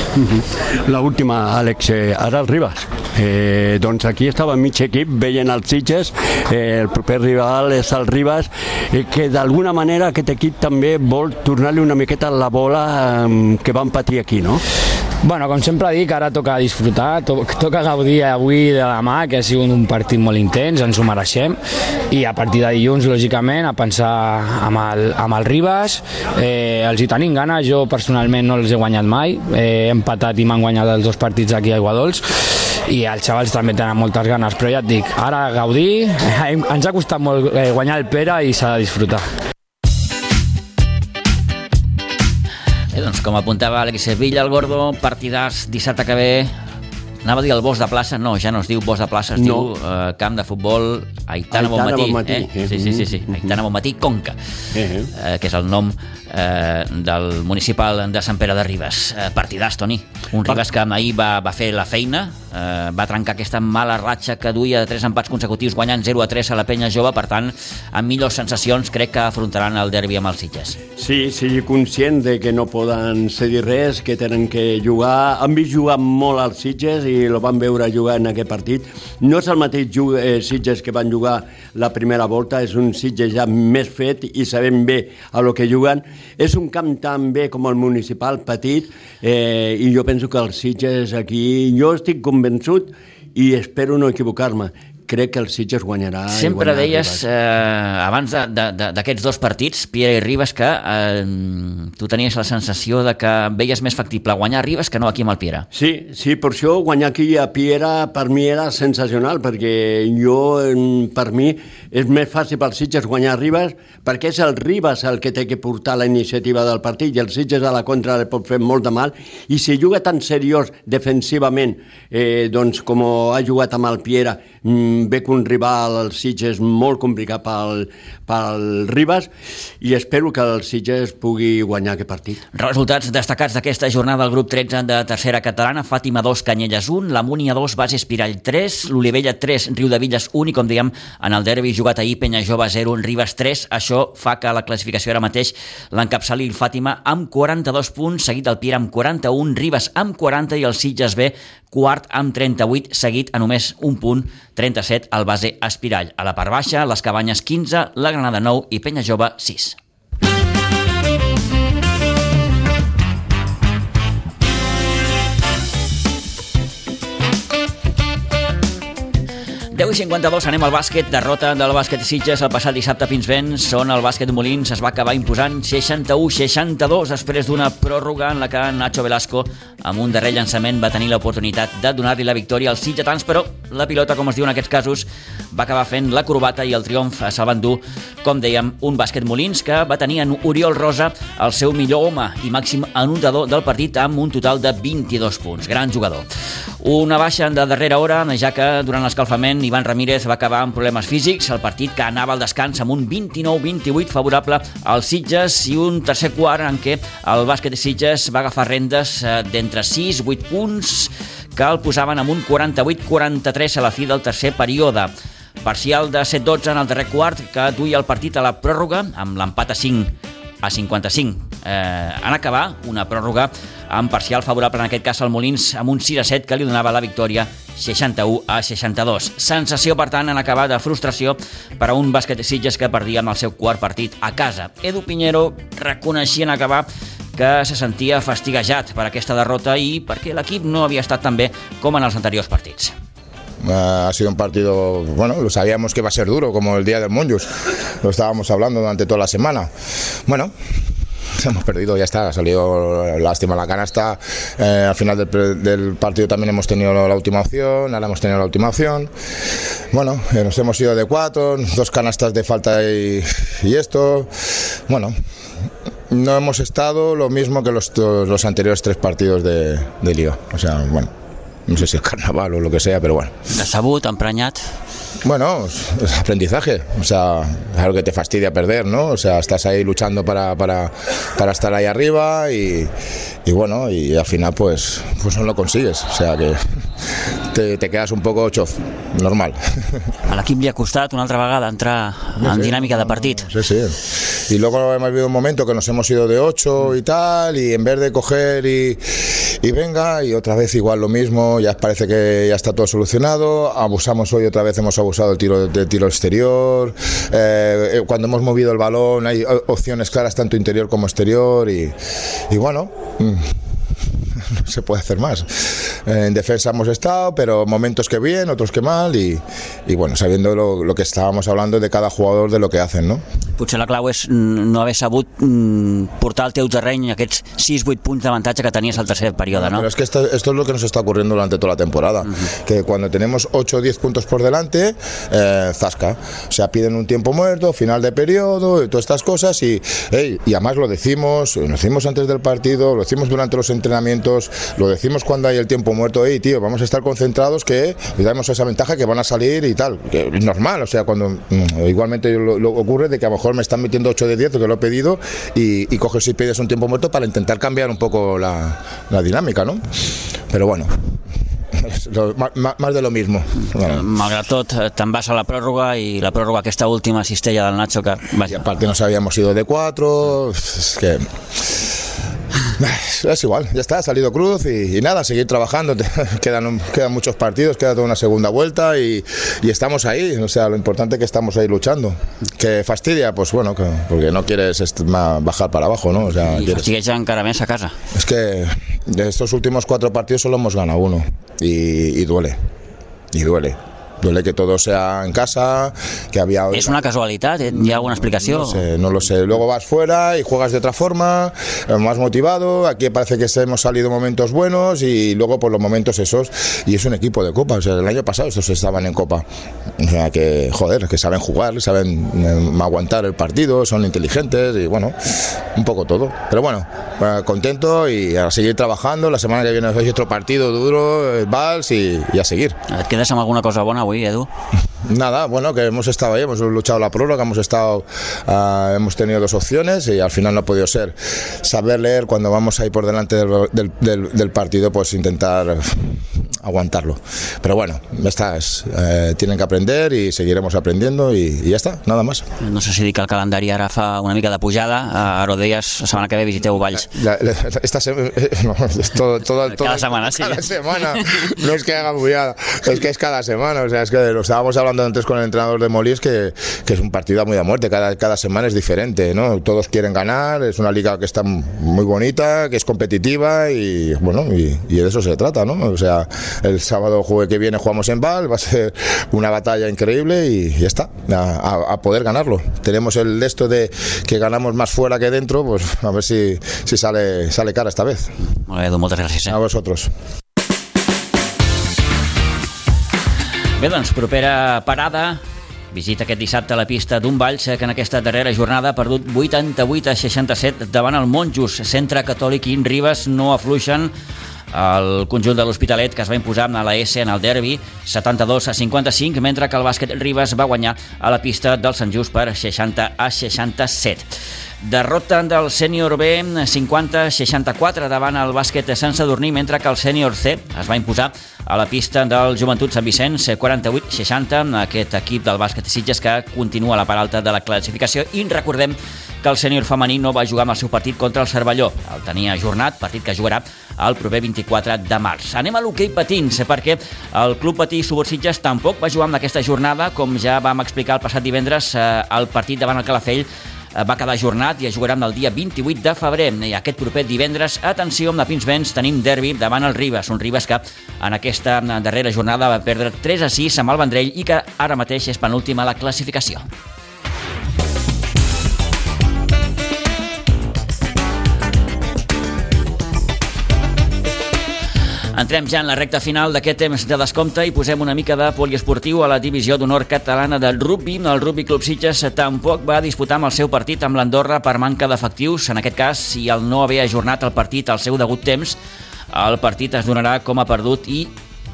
La última, Àlex, eh, ara el Ribas. Eh, doncs aquí estava mig equip veient els Sitges, eh, el proper rival és el Ribas, eh, que d'alguna manera aquest equip també vol tornar-li una miqueta la bola eh, que van patir aquí, no? Bueno, com sempre dic, ara toca disfrutar, to toca gaudir avui de demà, que ha sigut un partit molt intens, ens ho mereixem, i a partir de dilluns, lògicament, a pensar amb el, amb el Ribas, eh, els hi tenim gana, jo personalment no els he guanyat mai, eh, he empatat i m'han guanyat els dos partits aquí a Iguadols, i els xavals també tenen moltes ganes, però ja et dic, ara gaudir, ens ha costat molt eh, guanyar el Pere i s'ha de disfrutar. Eh, doncs com apuntava Alex Sevilla, el Gordo, partidars dissabte que ve, Anava a dir el Bos de Plaça, no, ja no es diu Bos de Plaça, es no. diu uh, Camp de Futbol Aitana, Aitana Bonmatí. Bonmatí. Eh? Sí, sí, sí, sí. Aitana Bonmatí Conca, uh -huh. uh, que és el nom uh, del municipal de Sant Pere de Ribes. Uh, partidàs, Toni. Un Ribes que ahir va, va fer la feina, uh, va trencar aquesta mala ratxa que duia de tres empats consecutius guanyant 0 a 3 a la penya jove, per tant, amb millors sensacions crec que afrontaran el derbi amb els Sitges. Sí, sigui conscient de que no poden cedir res, que tenen que jugar. Han vist jugar molt als Sitges i el van veure jugar en aquest partit. No és el mateix eh, Sitges que van jugar la primera volta, és un Sitges ja més fet i sabem bé a lo que juguen. És un camp tan bé com el municipal, petit, eh, i jo penso que els Sitges aquí... Jo estic convençut i espero no equivocar-me crec que el Sitges guanyarà. Sempre guanyarà deies, eh, abans d'aquests dos partits, Piera i Ribas, que eh, tu tenies la sensació de que veies més factible guanyar a Ribas que no aquí amb el Piera. Sí, sí, per això guanyar aquí a Piera per mi era sensacional, perquè jo, per mi, és més fàcil pel Sitges guanyar a Ribas, perquè és el Ribas el que té que portar la iniciativa del partit i el Sitges a la contra li pot fer molt de mal, i si juga tan seriós defensivament, eh, doncs com ha jugat amb el Piera, mm, ve un rival, el Sitges, molt complicat pel, pel Ribas, i espero que el Sitges pugui guanyar aquest partit. Resultats destacats d'aquesta jornada del grup 13 de tercera catalana, Fàtima 2, Canyelles 1, la Múnia 2, Base Espirall 3, l'Olivella 3, Riu de Villes 1 i com dèiem en el derbi jugat ahir Penya Jove 0, Ribas 3, això fa que la classificació ara mateix l'encapçali el Fàtima amb 42 punts, seguit el Piera amb 41, Ribas amb 40 i el Sitges B quart amb 38, seguit a només un punt, 37 al base Espirall. A la part baixa, les Cabanyes 15, la Granada 9 i Penya Jove 6. 10 i 52, anem al bàsquet. Derrota del bàsquet Sitges el passat dissabte fins vents. Són el bàsquet Molins es va acabar imposant 61-62 després d'una pròrroga en la que Nacho Velasco, amb un darrer llançament, va tenir l'oportunitat de donar-li la victòria als sitgetans, però la pilota, com es diu en aquests casos, va acabar fent la corbata i el triomf se'l van com dèiem, un bàsquet Molins que va tenir en Oriol Rosa el seu millor home i màxim anotador del partit amb un total de 22 punts. Gran jugador. Una baixa de darrera hora, ja que durant l'escalfament Ivan Ramírez va acabar amb problemes físics, el partit que anava al descans amb un 29-28 favorable als Sitges i un tercer quart en què el bàsquet de Sitges va agafar rendes eh, d'entre 6-8 punts que el posaven amb un 48-43 a la fi del tercer període. Parcial de 7-12 en el darrer quart que duia el partit a la pròrroga amb l'empat a 5 a 55. Eh, en acabar una pròrroga amb parcial favorable en aquest cas al Molins amb un 6 a 7 que li donava la victòria 61 a 62. Sensació, per tant, en acabar de frustració per a un bàsquet Sitges que perdia amb el seu quart partit a casa. Edu Pinheiro reconeixia en acabar que se sentia fastiguejat per aquesta derrota i perquè l'equip no havia estat tan bé com en els anteriors partits. ha sido un partido, bueno, lo sabíamos que va a ser duro, como el día del Monjus. Lo estábamos hablando durante toda la semana. Bueno, hemos perdido, ya está, ha salido lástima la canasta. Eh, al final del, partido también hemos tenido la última opción, ahora hemos tenido la última opción. Bueno, eh, nos hemos ido de cuatro, dos canastas de falta y, esto. Bueno, no hemos estado lo mismo que los, los anteriores tres partidos de, de Liga. O sea, bueno, no sé si el carnaval o lo que sea, pero bueno. Decebut, emprenyat? Bueno, es aprendizaje, o sea, es algo que te fastidia perder, ¿no? O sea, estás ahí luchando para, para, para estar ahí arriba y, y, bueno, y al final pues, pues no lo consigues, o sea que te, te quedas un poco chof, normal. A l'equip li ha costat una altra vegada entrar en sí, dinàmica de partit. Sí, sí. Y luego hemos vivido un momento que nos hemos ido de 8 y tal, y en vez de coger y, y venga, y otra vez igual lo mismo, ya parece que ya está todo solucionado, abusamos hoy, otra vez hemos abusado del tiro, del tiro exterior, eh, eh cuando hemos movido el balón hay opciones claras tanto interior como exterior y, y bueno... Mmm no se puede hacer más. En defensa hemos estado, pero momentos que bien, otros que mal, y, y bueno, sabiendo lo, lo, que estábamos hablando de cada jugador, de lo que hacen, no? Potser la clau és no haver sabut mm, portar al teu terreny aquests 6-8 punts d'avantatge que tenies al tercer període, ¿no? Pero es que esto, esto, es lo que nos está ocurriendo durante toda la temporada, uh -huh. que cuando tenemos 8 o 10 puntos por delante, eh, zasca, o sea, piden un tiempo muerto, final de periodo, y todas estas cosas, y, hey, y además lo decimos, lo decimos antes del partido, lo decimos durante los entrenamientos, lo decimos cuando hay el tiempo muerto, y tío, vamos a estar concentrados que damos esa ventaja que van a salir y tal, que es normal, o sea, cuando mm, igualmente lo, lo, ocurre de que a lo mejor me están metiendo 8 de 10, que lo he pedido, y, y coges y pides un tiempo muerto para intentar cambiar un poco la, la dinámica, ¿no? Pero bueno, más de lo mismo. Bueno. Malgrat tot, te'n vas a la pròrroga i la pròrroga aquesta última cistella del Nacho que... Vaja. Y aparte nos habíamos ido de cuatro, es que Es igual, ya está, ha salido cruz y, y nada, seguir trabajando. quedan, quedan muchos partidos, queda toda una segunda vuelta y, y, estamos ahí. O sea, lo importante es que estamos ahí luchando. ¿Que fastidia? Pues bueno, que, porque no quieres bajar para abajo, ¿no? O sea, y quieres... encara més a casa. Es que de estos últimos cuatro partidos solo hemos ganado uno y, y duele. Y duele duele que todo sea en casa, que había... ¿Es una casualidad? ¿Hay alguna explicación? No sé, no lo sé. Luego vas fuera y juegas de otra forma, eh, más motivado, aquí parece que hemos salido momentos buenos y luego por los momentos esos, y es un equipo de Copa, o sea, el año pasado estos estaban en Copa, o sea que, joder, que saben jugar, saben eh, aguantar el partido, son inteligentes y bueno, un poco todo. Pero bueno, eh, contento y a seguir trabajando, la semana que viene hay otro partido duro, el Vals y, y a seguir. Amb alguna cosa bona avui, Edu? Nada, bueno, que hemos estado ahí, hemos luchado la prórroga, hemos estado, uh, hemos tenido dos opciones y al final no ha podido ser. Saber leer cuando vamos ahí por delante del, del, del, del partido, pues intentar aguantarlo. Pero bueno, ya está, es, eh, tienen que aprender y seguiremos aprendiendo y, y, ya está, nada más. No sé si dir que el calendari ara fa una mica de pujada, ara ho deies, la setmana que ve visiteu Valls. La, la, esta semana, no, es todo, todo, todo, cada semana, sí. Cada semana, no es que haga pujada, es que es cada semana, o sea, es que lo estábamos hablando antes con el entrenador de Molís, que, que es un partido muy a muerte, cada, cada semana es diferente, ¿no? Todos quieren ganar, es una liga que está muy bonita, que es competitiva y bueno, y, y de eso se trata, ¿no? O sea, el sábado que viene jugamos en Val, va a ser una batalla increíble y ya está, a, a poder ganarlo. Tenemos el esto de que ganamos más fuera que dentro, pues a ver si, si sale, sale cara esta vez. Bé, Edu, moltes gràcies. Eh? A vosotros. Bé, doncs, propera parada, Visita aquest dissabte la pista d'un Valls que en aquesta darrera jornada ha perdut 88 a 67 davant el Monjos. Centre Catòlic i Ribes no afluixen el conjunt de l'Hospitalet que es va imposar a la S en el derbi 72 a 55, mentre que el bàsquet Ribes va guanyar a la pista del Sant Just per 60 a 67. Derrota del sènior B 50-64 davant el bàsquet Sant Sadurní, mentre que el sènior C es va imposar a la pista del Joventut Sant Vicenç 48-60, aquest equip del bàsquet Sitges que continua a la part alta de la classificació i recordem que el sènior femení no va jugar amb el seu partit contra el Cervelló. El tenia ajornat, partit que jugarà el proper 24 de març. Anem a l'hoquei patins, perquè el Club Patí Subursitges tampoc va jugar amb aquesta jornada, com ja vam explicar el passat divendres, eh, el partit davant el Calafell va quedar ajornat i es jugarà el dia 28 de febrer. I aquest proper divendres, atenció, amb la Pinsbens tenim derbi davant el Ribes, un Ribes que en aquesta darrera jornada va perdre 3 a 6 amb el Vendrell i que ara mateix és penúltima a la classificació. Entrem ja en la recta final d'aquest temps de descompte i posem una mica de poliesportiu a la divisió d'honor catalana del rugby. El Rugby Club Sitges tampoc va disputar amb el seu partit amb l'Andorra per manca d'efectius. En aquest cas, si el no haver ajornat el partit al seu degut temps, el partit es donarà com a perdut i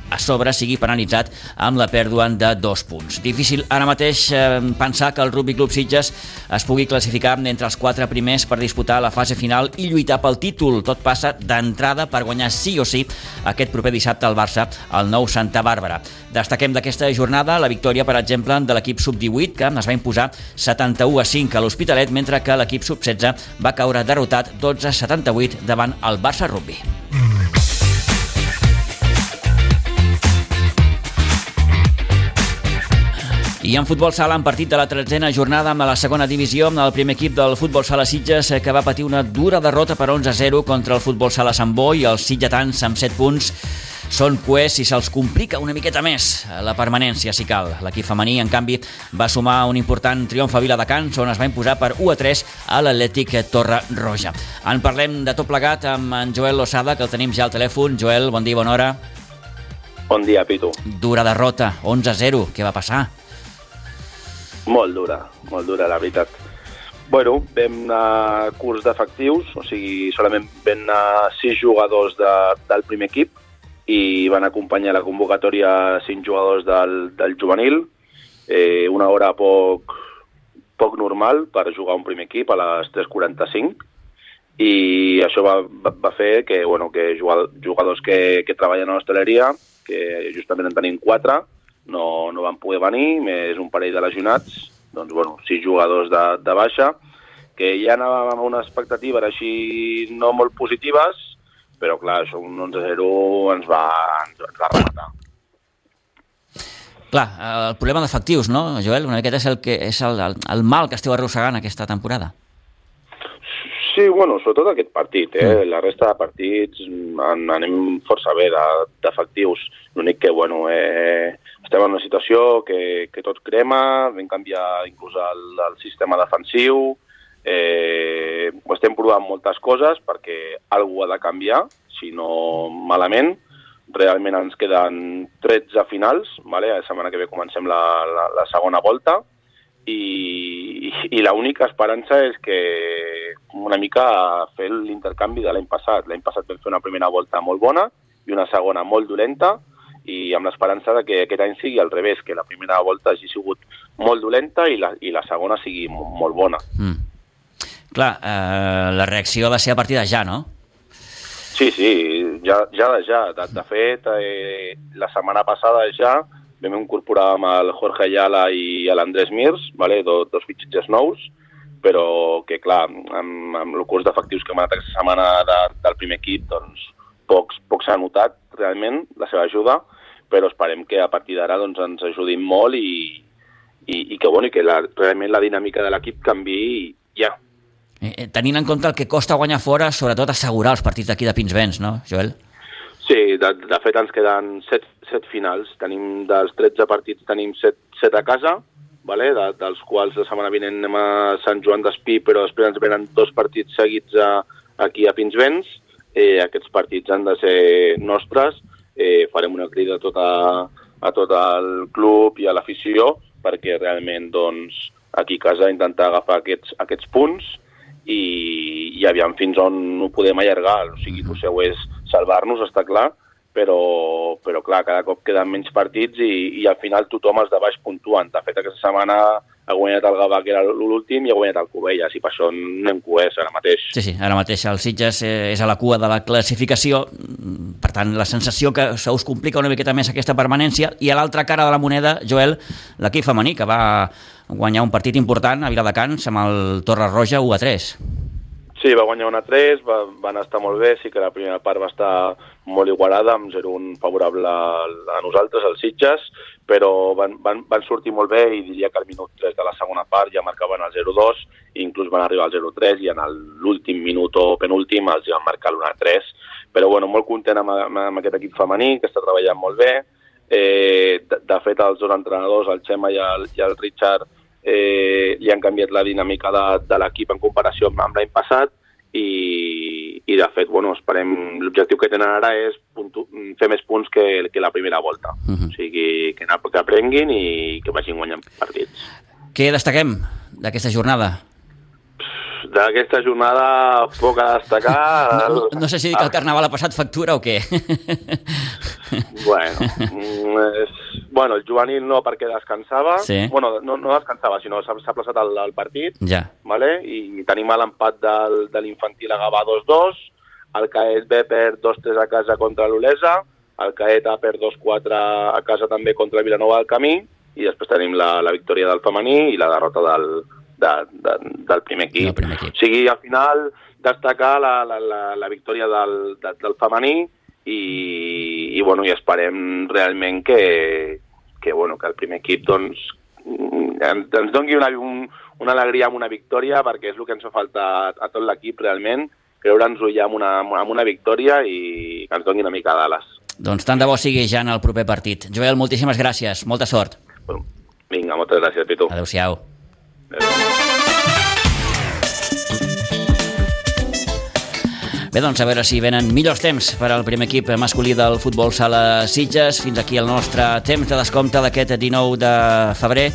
a sobre sigui penalitzat amb la pèrdua de dos punts. Difícil ara mateix eh, pensar que el Rugby Club Sitges es pugui classificar entre els quatre primers per disputar la fase final i lluitar pel títol. Tot passa d'entrada per guanyar sí o sí aquest proper dissabte al Barça, al nou Santa Bàrbara. Destaquem d'aquesta jornada la victòria, per exemple, de l'equip sub-18, que es va imposar 71 a 5 a l'Hospitalet, mentre que l'equip sub-16 va caure derrotat 12 a 78 davant el Barça Rugby. I en futbol sala, en partit de la tretzena jornada amb la segona divisió, el primer equip del futbol sala Sitges que va patir una dura derrota per 11-0 contra el futbol sala Sant Boi i els sitgetans amb 7 punts són coers i se'ls complica una miqueta més la permanència, si cal. L'equip femení, en canvi, va sumar un important triomf a Viladecans, on es va imposar per 1 a 3 a l'Atlètic Torre Roja. En parlem de tot plegat amb en Joel Lozada, que el tenim ja al telèfon. Joel, bon dia, bona hora. Bon dia, Pitu. Dura derrota, 11-0. Què va passar? Molt dura, molt dura, la veritat. Bueno, vam anar curs d'efectius, o sigui, solament vam anar sis jugadors de, del primer equip i van acompanyar la convocatòria cinc jugadors del, del juvenil, eh, una hora poc, poc normal per jugar un primer equip a les 3.45 i això va, va, va fer que, bueno, que jugadors que, que treballen a l'hostaleria, que justament en tenim quatre, no, no van poder venir, més un parell de lesionats, doncs, bueno, sis jugadors de, de baixa, que ja anàvem amb unes expectatives així no molt positives, però clar, això un 11-0 ens va, ens, ens va rematar. Clar, el problema d'efectius, no, Joel? Una miqueta és el, que, és el, el, el mal que esteu arrossegant aquesta temporada. Sí, bueno, sobretot aquest partit. Eh? Mm. La resta de partits en, anem força bé d'efectius. L'únic que, bueno, eh, estem en una situació que, que tot crema, vam canviar inclús el, el sistema defensiu, eh, estem provant moltes coses perquè algú ha de canviar, si no malament. Realment ens queden 13 finals, vale? la setmana que ve comencem la, la, la segona volta, i, i l'única esperança és que una mica fer l'intercanvi de l'any passat. L'any passat vam fer una primera volta molt bona i una segona molt dolenta i amb l'esperança de que aquest any sigui al revés, que la primera volta hagi sigut molt dolenta i la, i la segona sigui molt bona. Mm. Clar, eh, la reacció va ser a partir de ja, no? Sí, sí, ja, ja de ja. De, de fet, eh, la setmana passada ja vam incorporar amb el Jorge Ayala i l'Andrés Mirs, vale? dos, dos fitxatges nous, però que, clar, amb, amb el curs d'efectius que hem anat aquesta setmana de, del primer equip, doncs pocs, pocs s'ha notat realment la seva ajuda, però esperem que a partir d'ara doncs, ens ajudin molt i, i, i que, bueno, i que la, realment la dinàmica de l'equip canvi ja. Eh, eh, tenint en compte el que costa guanyar fora, sobretot assegurar els partits d'aquí de Pinsbens, no, Joel? Sí, de, de fet ens queden set, set finals. Tenim dels 13 partits tenim set, set a casa, vale? de, dels quals la setmana vinent anem a Sant Joan d'Espí, però després ens venen dos partits seguits a, aquí a Pinsbens. Eh, aquests partits han de ser nostres. Eh, farem una crida a, tota, a tot el club i a l'afició perquè realment doncs, aquí a casa intentar agafar aquests, aquests punts i, i aviam fins on ho podem allargar. O sigui, el seu és salvar-nos, està clar, però, però clar, cada cop queden menys partits i, i al final tothom els de baix puntuen. De fet, aquesta setmana ha guanyat el Gavà, que era l'últim, i ha guanyat el Covelles, i per això anem coers ara mateix. Sí, sí, ara mateix el Sitges eh, és a la cua de la classificació, per tant, la sensació que se us complica una miqueta més aquesta permanència, i a l'altra cara de la moneda, Joel, l'equip femení, que va guanyar un partit important a Viladecans amb el Torre Roja 1 a 3. Sí, va guanyar una 3, va, van estar molt bé, sí que la primera part va estar molt igualada, amb 0-1 favorable a, nosaltres, als Sitges, però van, van, van sortir molt bé i diria que al minut 3 de la segona part ja marcaven el 0-2, i inclús van arribar al 0-3 i en l'últim minut o penúltim els van marcar l'1-3. Però bueno, molt content amb, amb, amb aquest equip femení, que està treballant molt bé. Eh, de, de fet, els dos entrenadors, el Xema i el, i el Richard, eh, li han canviat la dinàmica de, de l'equip en comparació amb l'any passat i, i de fet, bueno, esperem, l'objectiu que tenen ara és puntu, fer més punts que, que la primera volta. Uh -huh. O sigui, que, que aprenguin i que vagin guanyant partits. Què destaquem d'aquesta jornada? D'aquesta jornada poc a destacar. No, no sé si que el carnaval ha passat factura o què. Bueno, mm, és, bueno, el juvenil no perquè descansava. Sí. Bueno, no, no descansava, sinó s'ha plaçat el, el partit. Ja. Vale? I tenim l'empat de l'infantil a Gavà 2-2, el Caet B per 2-3 a casa contra l'Olesa, el Caet A per 2-4 a casa també contra Vilanova del Camí, i després tenim la, la victòria del femení i la derrota del, de, de, del primer equip. Del primer equip. O sigui, al final, destacar la, la, la, la victòria del, de, del femení i, i, bueno, i esperem realment que, que, bueno, que el primer equip doncs, ens, ens doni una, un, una alegria amb una victòria perquè és el que ens fa falta a, a tot l'equip realment, creure'ns-ho ja amb una, amb una victòria i que ens doni una mica d'ales. Doncs tant de bo sigui ja en el proper partit. Joel, moltíssimes gràcies, molta sort. Vinga, moltes gràcies, Pitu. Adéu-siau. Bé, doncs a veure si venen millors temps per al primer equip masculí del futbol sala Sitges. Fins aquí el nostre temps de descompte d'aquest 19 de febrer.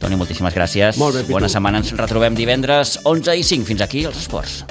Toni, moltíssimes gràcies. Molt bé, Pitu. Bona setmana. Ens retrobem divendres 11 i 5. Fins aquí els esports.